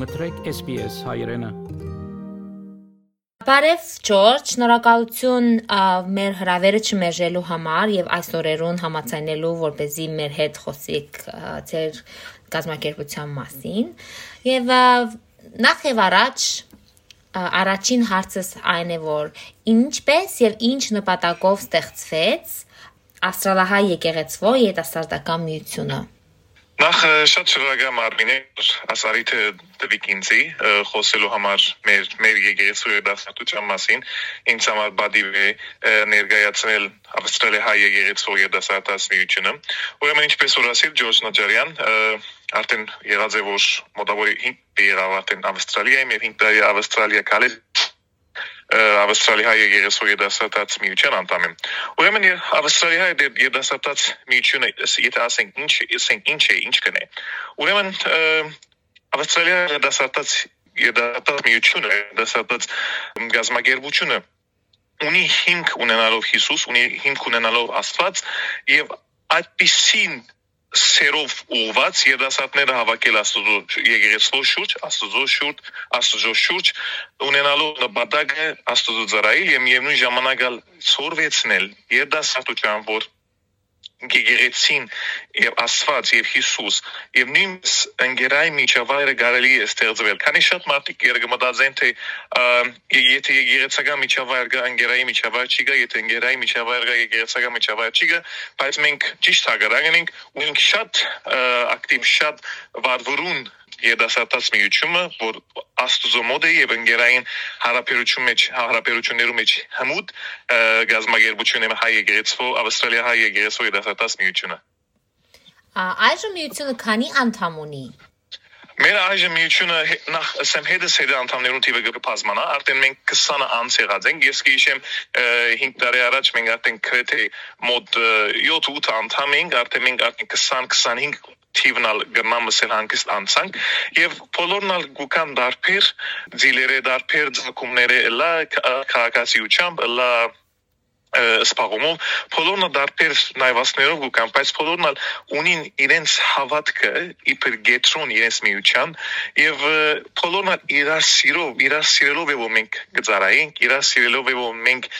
մտրեք SPS հայրենը։ Բարև Ջորջ, շնորհակալություն մեր հրավերը չմերժելու համար եւ այս օրերուն համացանելու, որ เป զի մեր հետ խոսիկ ձեր գազམ་ակերպության մասին։ Եվ նախ եւ առաջ առաջին հարցս այն է, որ ինչպես եւ ինչ նպատակով ստեղծվեց Ավստրալահայ եկեղեցվո երիտասարդական միությունը։ Նախ շատ շնորհակալ Մարմինե ասարիթը տվիք ինձի խոսելու համար մեր մեր եկեղեցու երդասարտության մասին ինձ համար բադիվ է ներկայացնել Ավստրալիա հայ եկեղեցու երդասարտացիությունը ուրեմն ինչպես որ ասել Ջորջ Նաջարյան արդեն եղած է որ մոտավոր 5 եղավ արդեն Ավստրալիայում եւ 5 տարի Ավստրալիա կալել Ավստրալիա եկեղեցու երդասարտած միության անդամ եմ։ Ուրեմն Ավստրալիա երդասարտած միությունը եթե ասենք ինչ, ասենք ինչ է, ինչ կնե։ Ուրեմն Ավստրալիա երդասարտած երդասարտած միությունը, երդասարտած գազམ་ագերբությունը ունի հիմք ունենալով Հիսուս, ունի հիմք ունենալով Աստված եւ այդպիսին սերով ուղված երդասարտները հավաքել Աստծո եկեղեցու շուրջ, Աստծո շուրջ, Աստծո շուրջ ունենալով նպատակը Աստծո ծառայել եւ միևնույն ժամանակ ցորվեցնել երդասարտության, որ գեղեցին եւ Աստված եւ Հիսուս եւ նույնս ընկերայի միջավայրը կարելի է ստեղծվել։ Քանի շատ մարդիկ երգմտածեն թե եթե եկեղեցական միջավայր կա, ընկերայի միջավայր չի կա, եթե ընկերայի միջավայր կա, եկեղեցական միջավայր չի կա, բայց մենք ճիշտ հագարակ ենք ու մենք շատ ակտիվ, շատ վարվորուն երդասարտած միությունը, որ Աստուծո մոդ է եւ ընկերային հարաբերություն մեջ հարաբերություններու մեջ հմուտ գազམ་ագերբությունը հայ եկեղեցու Ավստրալիա հայ եկեղեցու երդասարտած միությունը։ Այժմ միությունը քանի անդամ ունի։ Մեր այժմ միությունը նախ ասեմ հետս հետ անդամներուն թիվը կփազմանա, արդեն մենք 20 անց եղած ենք, ես կհիշեմ 5 տարի առաջ մենք արդեն գրեթե մոտ 7-8 անդամ ենք, արդեն մենք արդեն 20-25 թիվնալ գնամսել հանգիստ անցանք եւ բոլորն ալ գուկան դարբեր ձիլերը դարբեր ձգումները լա քաղաքացիությամբ լա սպաղումով բոլորն դարբեր նայվածներով ու կամ բայց բոլորն ունին իրենց հավատքը իբր գետրոն իրենց միության եւ բոլորն իրար սիրով իրար սիրելով եւ մենք գծարայինք իրար սիրելով եւ մենք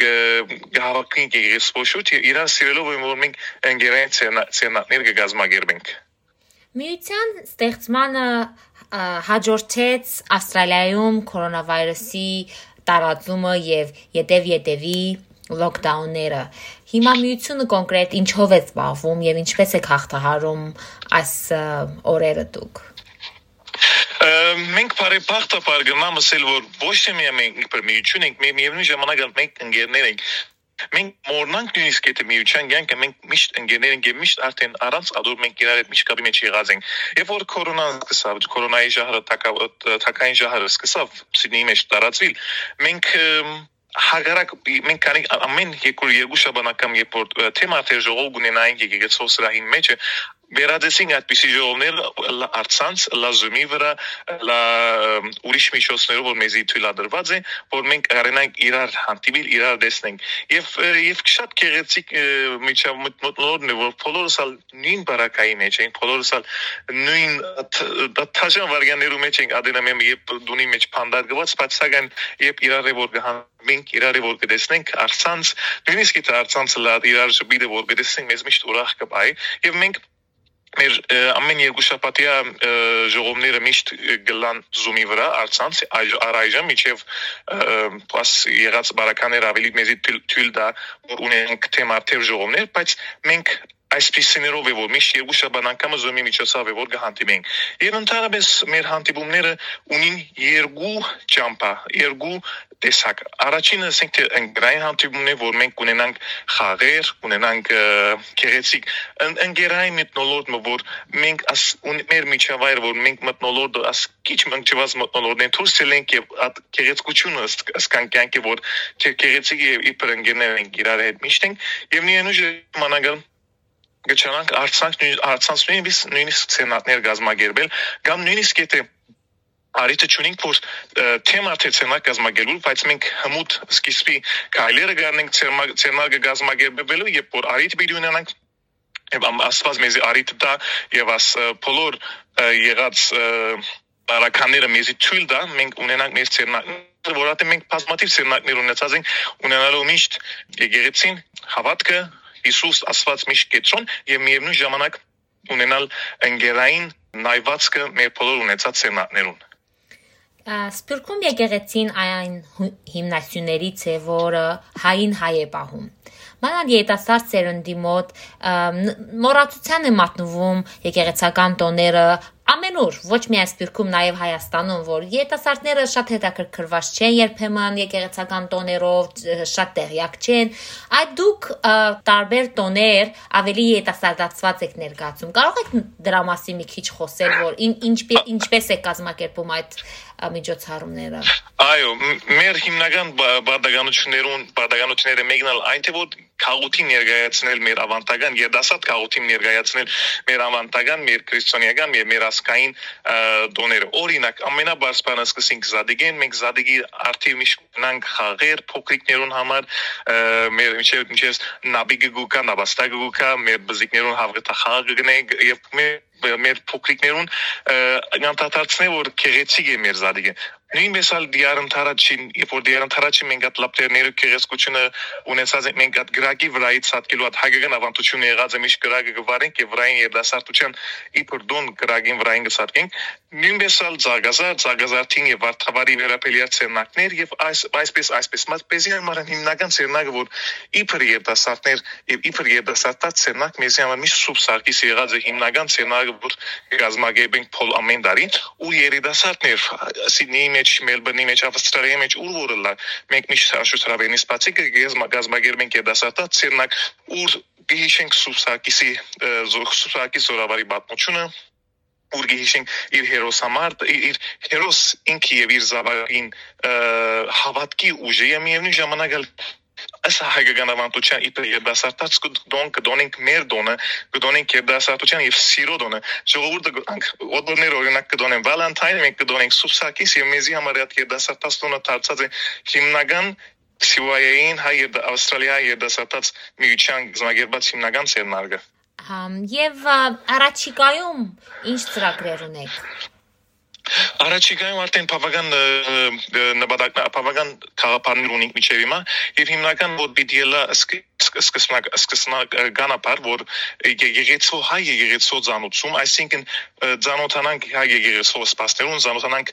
գահավաքենք եղեսփոշուտ իրար սիրելով եւ մենք ընկերային ցերնատներ կգազմագերբենք Միության ստեղծմանը հաջորդեց Ավստրալիայում կորոնավիրուսի տարածումը եւ յետև-յետևի լոկդաունները։ Հիմա միությունը կոնկրետ ինչով է զբաղվում եւ ինչպես է հաղթահարում այս օրերը դուք։ մենք բարեբախտաբար գնամ ասել որ ոչ թե մենք միություն ենք, միևնույն ժամանակ մենք ընկերներ ենք Մենք մորնանք նույնիսկ եթե միության ցանկը մենք միշտ ընկերներ ենք եւ միշտ արդեն առանց ադոր մենք իրար հետ միշտ կապի մեջ եղած ենք։ Երբ որ կորոնան սկսավ, կորոնայի ժահրը թակային ժահրը սկսավ Սիդնեի մեջ տարածվել, մենք հագարակ մենք քանի ամեն երկու երկու շաբանական երբ որ թեմա թե ժողով ունենային եկեղեցու սրահին մեջ վերադեսին այդպիսի ժողովներ արցանց լազումի վրա լա ուրիշ միջոցներով որ մեզի թույլատրված է որ մենք կարենանք իրար հանդիպել իրար տեսնենք եւ եւ շատ գեղեցիկ միջամտությունն է որ բոլորս ալ նույն բարակայի մեջ են բոլորս ալ նույն թաժան վարգաններու մեջ են ադենամեմ եւ դունի մեջ փանդար գված բայց սակայն եւ իրար որ մենք իրարի որ կտեսնենք արցանց նույնիսկ եթե արցանցը լա իրար ժպիտը որ կտեսնենք մեզ միշտ ուրախ կբայ եւ մենք մեր ամեն երկու շաբաթյա ժողովները միշտ գլան Zoom-ի վրա արցանց առայժմ միջև պաս եղած բարականներ ավելի մեզի թույլ դա որ ունենք թեմատեր ժողովներ բայց մենք այսպիսիներով է որ միշտ երկու շաբաթ անգամ Zoom-ի միջոցով է որ կհանդիպենք եւ ընդհանրապես մեր հանդիպումները ունին երկու ճամփա երկու տեսակ առաջինը ասենք թե ընկերային հանդիպումն է որ մենք կունենանք խաղեր ունենանք գեղեցիկ ընկերային մտնոլորտը որ մենք աս մեր միջավայր որ մենք մտնոլորտը աս քիչ մնչված մտնոլորտն դուրս ելենք եւ այդ գեղեցկությունը ասկան կյանքի որ գեղեցիկ եւ իբր ընկերներ ենք իրար հետ միշտ ենք եւ նույնուժ մանագալ գճանանք արցանք արցանց նույնիսկ նույնիսկ ցենատներ գազմագերբել կամ նույնիսկ եթե Արիթը ճունինք որ թեմա թե ցենա գազմագերբել, բայց մենք հմուտ սկիզբի քայլերը գանենք ցենա գազմագերբելու եւ որ արիթ բիդի ունենանք եւ աստված մեզ արիթ դա եւ աս բոլոր եղած բարականները մեզի թույլ դա մենք ունենանք մեր ցերնակները որովհետեւ մենք բազմաթիվ ցերնակներ ունեցած ենք ունենալու միշտ եկեղեցին հավատքը Հիսուս ասված միշտ կետրոն եւ միևնույն ժամանակ ունենալ ընկերային նայվածքը մեր բոլոր ունեցած ցերնակներուն Սփյուռքում եկեղեցին այն հիմնասյուներից է, որը հային հայ է պահում։ Մանան երիտասարդ սերնդի մոտ մոռացության է մատնվում եկեղեցական տոները ամենուր, ոչ միայն Սփյուռքում, նաև Հայաստանում, որ երիտասարդները շատ հետաքրքրված չեն երբեմն եկեղեցական տոներով, շատ տեղյակ չեն։ Այդ դուք տարբեր տոներ ավելի երիտասարդացված եք ներկայացում։ Կարող եք դրա մասին մի քիչ խոսել, որ ինչպես ինչպես է կազմակերպում այդ միջոցառումները։ Այո, մեր հիմնական բարդականություններուն բարդականությունները մեկն էլ այն թե որ քաղուտի ներկայացնել մեր ավանդական երդասարդ քաղուտի ներկայացնել մեր ավանդական մեր քրիստոնեական մեր մեր ասկային դոները օրինակ ամենաբարձ բանը սկսենք զադիգեն մենք զադիգի արդի միշնանք խաղեր փոքրիկներուն համար մեր միջև միջև նաբիգը գուկա նաբաստակը գուկա մեր բզիկներուն հավգտա խաղը գնենք եւ մեր մեր փոքրիկներուն անդադարձնել որ քեղեցիկ է մեր զադիգը նույնպես ալ դիարն թարաչին երբ որ դիարն թարաչին մենք այդ լապտերները քեղեցկությունը ունեցած ենք մենք այդ գրագի վրայից հատկելու այդ հայկական ավանդությունը եղած է միշտ գրագը գվարենք եւ վրային երդասարտության իբր դոն գրագին վրային գսարկենք նույնպես ալ ցագազար ցագազարտին եւ վարդավարի վերապելիած ցերնակներ եւ այս այսպես այսպես մատպեզի համար հիմնական ցերնակը որ իբր երդասարտներ եւ իբր երդասարտած ցերնակ մեզի համար միշտ սուբ սարկիս եղած է հիմնական ցերնակը որ գազագեբենք փոլ ամեն տարի ու երդասարտներ սիդնեի մեջ, Մելբուրնի մեջ, Ավստրալիայի մեջ ուր որը լա։ Մենք միշտ հաշուշրավենից բացի գեզ մագազմագերմենք եդասատա ցերնակ ուր գիշենք սուսակիսի զորքսուսակի զորավարի պատմությունը ուր գիշենք իր հերոս համար իր հերոս ինքը եւ իր զավակին հավատքի ուժը եւ միևնույն ժամանակ Այս հայկական ավանդության իբր երդասարտած դոն կդոնենք մեր դոնը, կդոնենք երդասարտության եւ սիրո դոնը։ Ժողովուրդը օդորներ օրինակ կդոնեն Վալենտայն, մենք կդոնենք Սուբսակիս եւ մեզի համար այդ երդասարտած դոնը դարձած է հիմնական CIA-ին հայ Ավստրալիայի երդասարտած միության զանգերբած հիմնական ցերնարգը։ Համ եւ առաջիկայում ինչ ծրագրեր ունեք։ Առաջիկայում արդեն բավական նպատակ բավական խաղապարներ ունենք միջև հիմա եւ հիմնական որ պիտի լա սկսնակ սկսնակ գանապար որ եկեղեցու հայ եկեղեցու ցանուցում այսինքն ցանոթանանք հայ եկեղեցու սպասներուն ցանոթանանք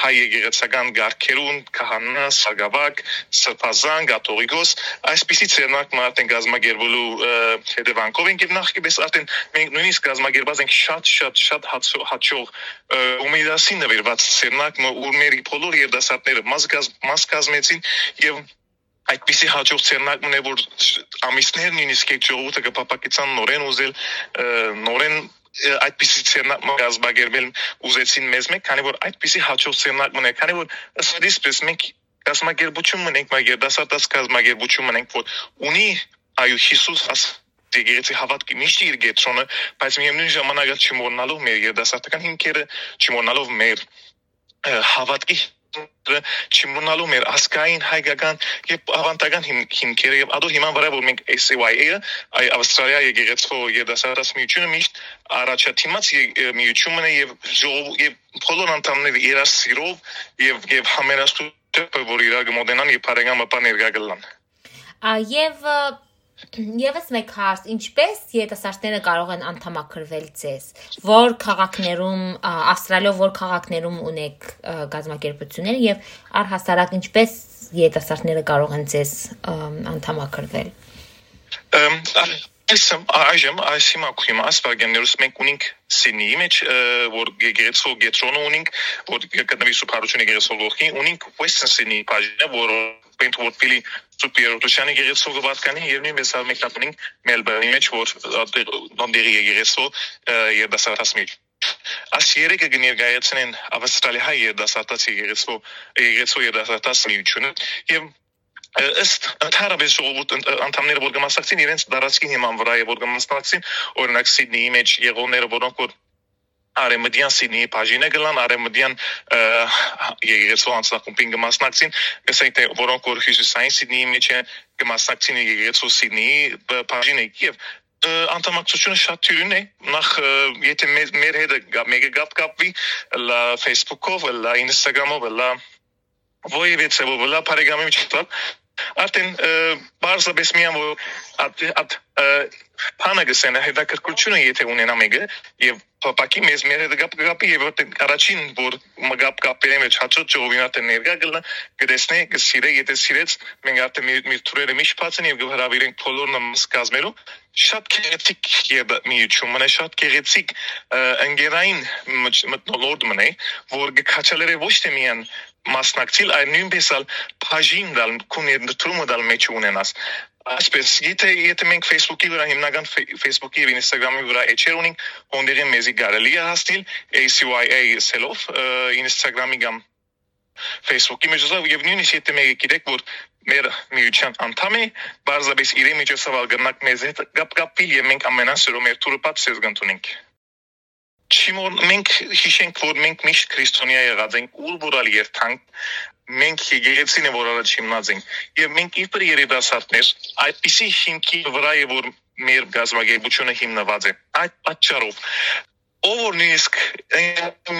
հայ եկեղեցական գարքերուն քահանա սագավակ սրբազան գաթողիկոս այսպիսի ցերնակ մարդեն գազմագերբելու հետևանքով ենք եւ նախկիպես արդեն մենք նույնիսկ գազմագերբած ենք շատ շատ շատ հաճող ումիդասին նվիրված ցերնակ ու մերի բոլոր երդասարտները մաս կազմեցին եւ այդպիսի հաջող ցերնակն է որ ամիսներ նույնիսկ այդ ժողովուրդը կփապակեցան նորեն ուզել նորեն այդպիսի ցերնակ մգազբագերվել ուզեցին մեզ մեկ քանի որ այդպիսի հաջող ցերնակ մնա քանի որ ըստ մենք կազմակերպություն մնենք մայ երդասարտած կազմակերպություն մնենք որ ունի այո Հիսուս աս դիգեցի հավատքի միշտ իր գետրոնը բայց միևնույն ժամանակ չմոռնալով մեր երդասարտական հիմքերը չմոռնալով մեր հավատքի չմնալու մեր ասկային հայկական եւ ավանդական հիմքերը եւ ադո հիմա վրա որ մենք ACYA-ը այ Ավստրալիա եկեղեցու երդասարտաց միությունը միշտ առաջադիմաց միությունն է եւ ժողով եւ բոլոր անդամները երասիրով եւ եւ համերաշխություն որ իրար գմոդենան եւ բարեկամը բաներ գալան Եվ Եվս մեկ հարց, ինչպես երիտասարդները կարող են անդամակրվել ձեզ։ Որ քաղաքներում, Ավստրալիայով որ քաղաքներում ունեք գազམ་ակերպություններ եւ առհասարակ ինչպես երիտասարդները կարող են ձեզ անդամակրվել։ Այս այժմ այս հիմա քույմ ասպագեններուս մենք ունենք Սիդնեի մեջ որ գերեցու գետրոնը ունենք որ գտնվի սուպարությունը գերեցու գլխի ունենք Western Sydney բաժինը որ պենտ որ փիլի սուպերօտոչյանի գերեցու գվածքանի եւ նույնպես մեկնաբանենք Մելբուրնի մեջ որ դոնդերի գերեցու երդասարտասմի Աս երեքը գներգայացնեն Ավստրալիայի երդասարտացի գերեցու գերեցու երդասարտասմիությունը եւ ըստ ընդհանրապես ժողովուրդ անդամները որ կմասնակցին իրենց դարածքի հիման վրա եւ որ կմասնակցին օրինակ Սիդնեի մեջ եղողները որոնք որ արեմդյան Սիդնեի բաժինը գլան արեմդյան եկեղեցու անձնակումբին կմասնակցին ասենք թե որոնք որ հյուսիսային Սիդնեի մեջ են կմասնակցին եկեղեցու Սիդնեի բաժինը եւ անդամակցությունը շատ թյուրին է նախ եթե մեր հետ մեկը գապ կապվի լա Facebook-ով, լա Instagram-ով, լա ոյևէ ցեվով, լա բարեկամի միջտալ արդեն բարձրապես միամ որ at at փանը գսենը հետաքրքրությունը եթե ունենա մեկը եւ փապակի մեզ մեր հետ գապ գապի եւ առաջին որ մգապ կապերի մեջ հաճո ճովինատը ներկա գլնա գտեսնե գսիրե եթե սիրեց մենք արդեն մի թուրերը միշտ բացեն եւ գհրավիրենք բոլոր նմս կազմելու շատ քերեցիկ եւ միություն մնա շատ քերեցիկ ընկերային մտնոլորտ մնա որ գքաչալերը ոչ թե միան մասնակցիլ այլ նույնպես ալ բաժին դալ քունի դրումը դալ մեջ ունենաս Այսպես, եթե եթե մենք Facebook-ի վրա հիմնական Facebook-ի եւ Instagram-ի վրա էջեր ունենք, ոնդերին մեզի կարելի է հասնել ACYA սելով Instagram-ի կամ Facebook-ի միջոցով եւ նույնիսկ եթե մենք գիտեք, որ մեր միության անդամ է, բարձրապես իրեն միջոցով ալգնակ մեզ հետ կապ-կապիլ եւ մենք ամենասերո մեր թուրը պատ սեզ գտնենք։ Չիմոն մենք հիշենք, որ մենք միշտ քրիստոնյա եղած ենք, ուր որալ երթանք մենք եկեղեցին է որ առաջ հիմնած ենք եւ մենք իբր երիտասարդներ այդպիսի հիմքի վրա է որ մեր գազագերբությունը հիմնված է այդ պատճառով ով որ նույնիսկ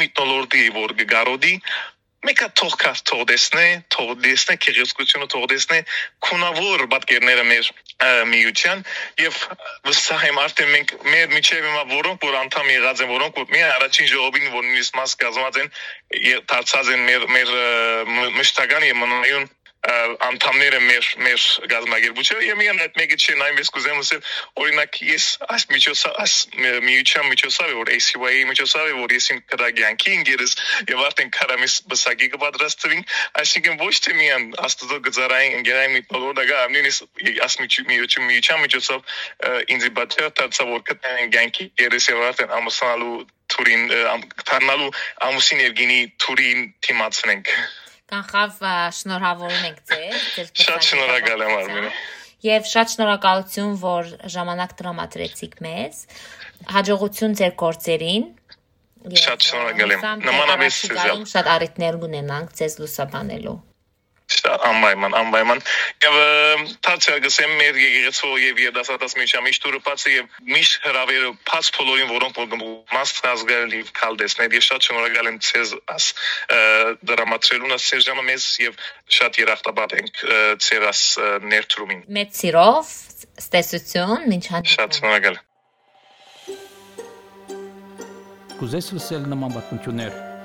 միտոլորդի որ գարոդի մեկը թող կա թող դեսնե թող դեսնե քերեսկությունը թող դեսնե քունավոր պատկերները մեր միության եւ վստահ եմ արդեն մենք մեր միջև հիմա որոնք որ անդամ եղած են որոնք որ մի առաջին ժողովին որ նույնիսկ մաս կազմած են դարձած են մեր մեր մշտական եւ մնայուն անդամները մեր մեր գազագերբությունը եւ միան այդ մեկը չի նայում ես կուզեմ ասել օրինակ ես այս միջոցով այս միության միջոցով որ ACY-ի միջոցով որ ես իմ կրագյանքի ինգերս եւ արդեն կարամիս բսակի կպատրաստվին այսինքն ոչ թե միան աստծո գծարային ինգերային մի բոլորը նույնիսկ այս միություն միության միջոցով ինձ բացեր դարձա որ կտեն գյանքի երես եւ արդեն ամուսնալու թուրին դառնալու ամուսին Եվգենի թուրին թիմացնենք Կանխավ շնորհավորում ենք ձեզ, ձեր Շատ շնորհակալ եմ Արմինե։ Եվ շատ շնորհակալություն, որ ժամանակ տրամադրեցիք մեզ։ Հաջողություն ձեր գործերին։ Շատ շնորհակալ եմ։ Նմանապես ձեզ։ Շատ առիթներ ունենանք ձեզ լուսաբանելու անպայման անպայման եւ թացը գսեմ մեր եկեղեցու եւ երդասարտաց միջա միշտ ուրպացը եւ միշտ հրավերը փած բոլորին որոնք որ մասնազգալ եւ կալդեսներ եւ շատ շնորհակալ եմ ցեզ աս դրամատրելուն աս Սերժանը մեզ եւ շատ երախտաբար ենք ցեր աս ներդրումին մեծ սիրով ստեսություն մինչ հանդիպում շատ շնորհակալ Կուզես լսել նման բանություններ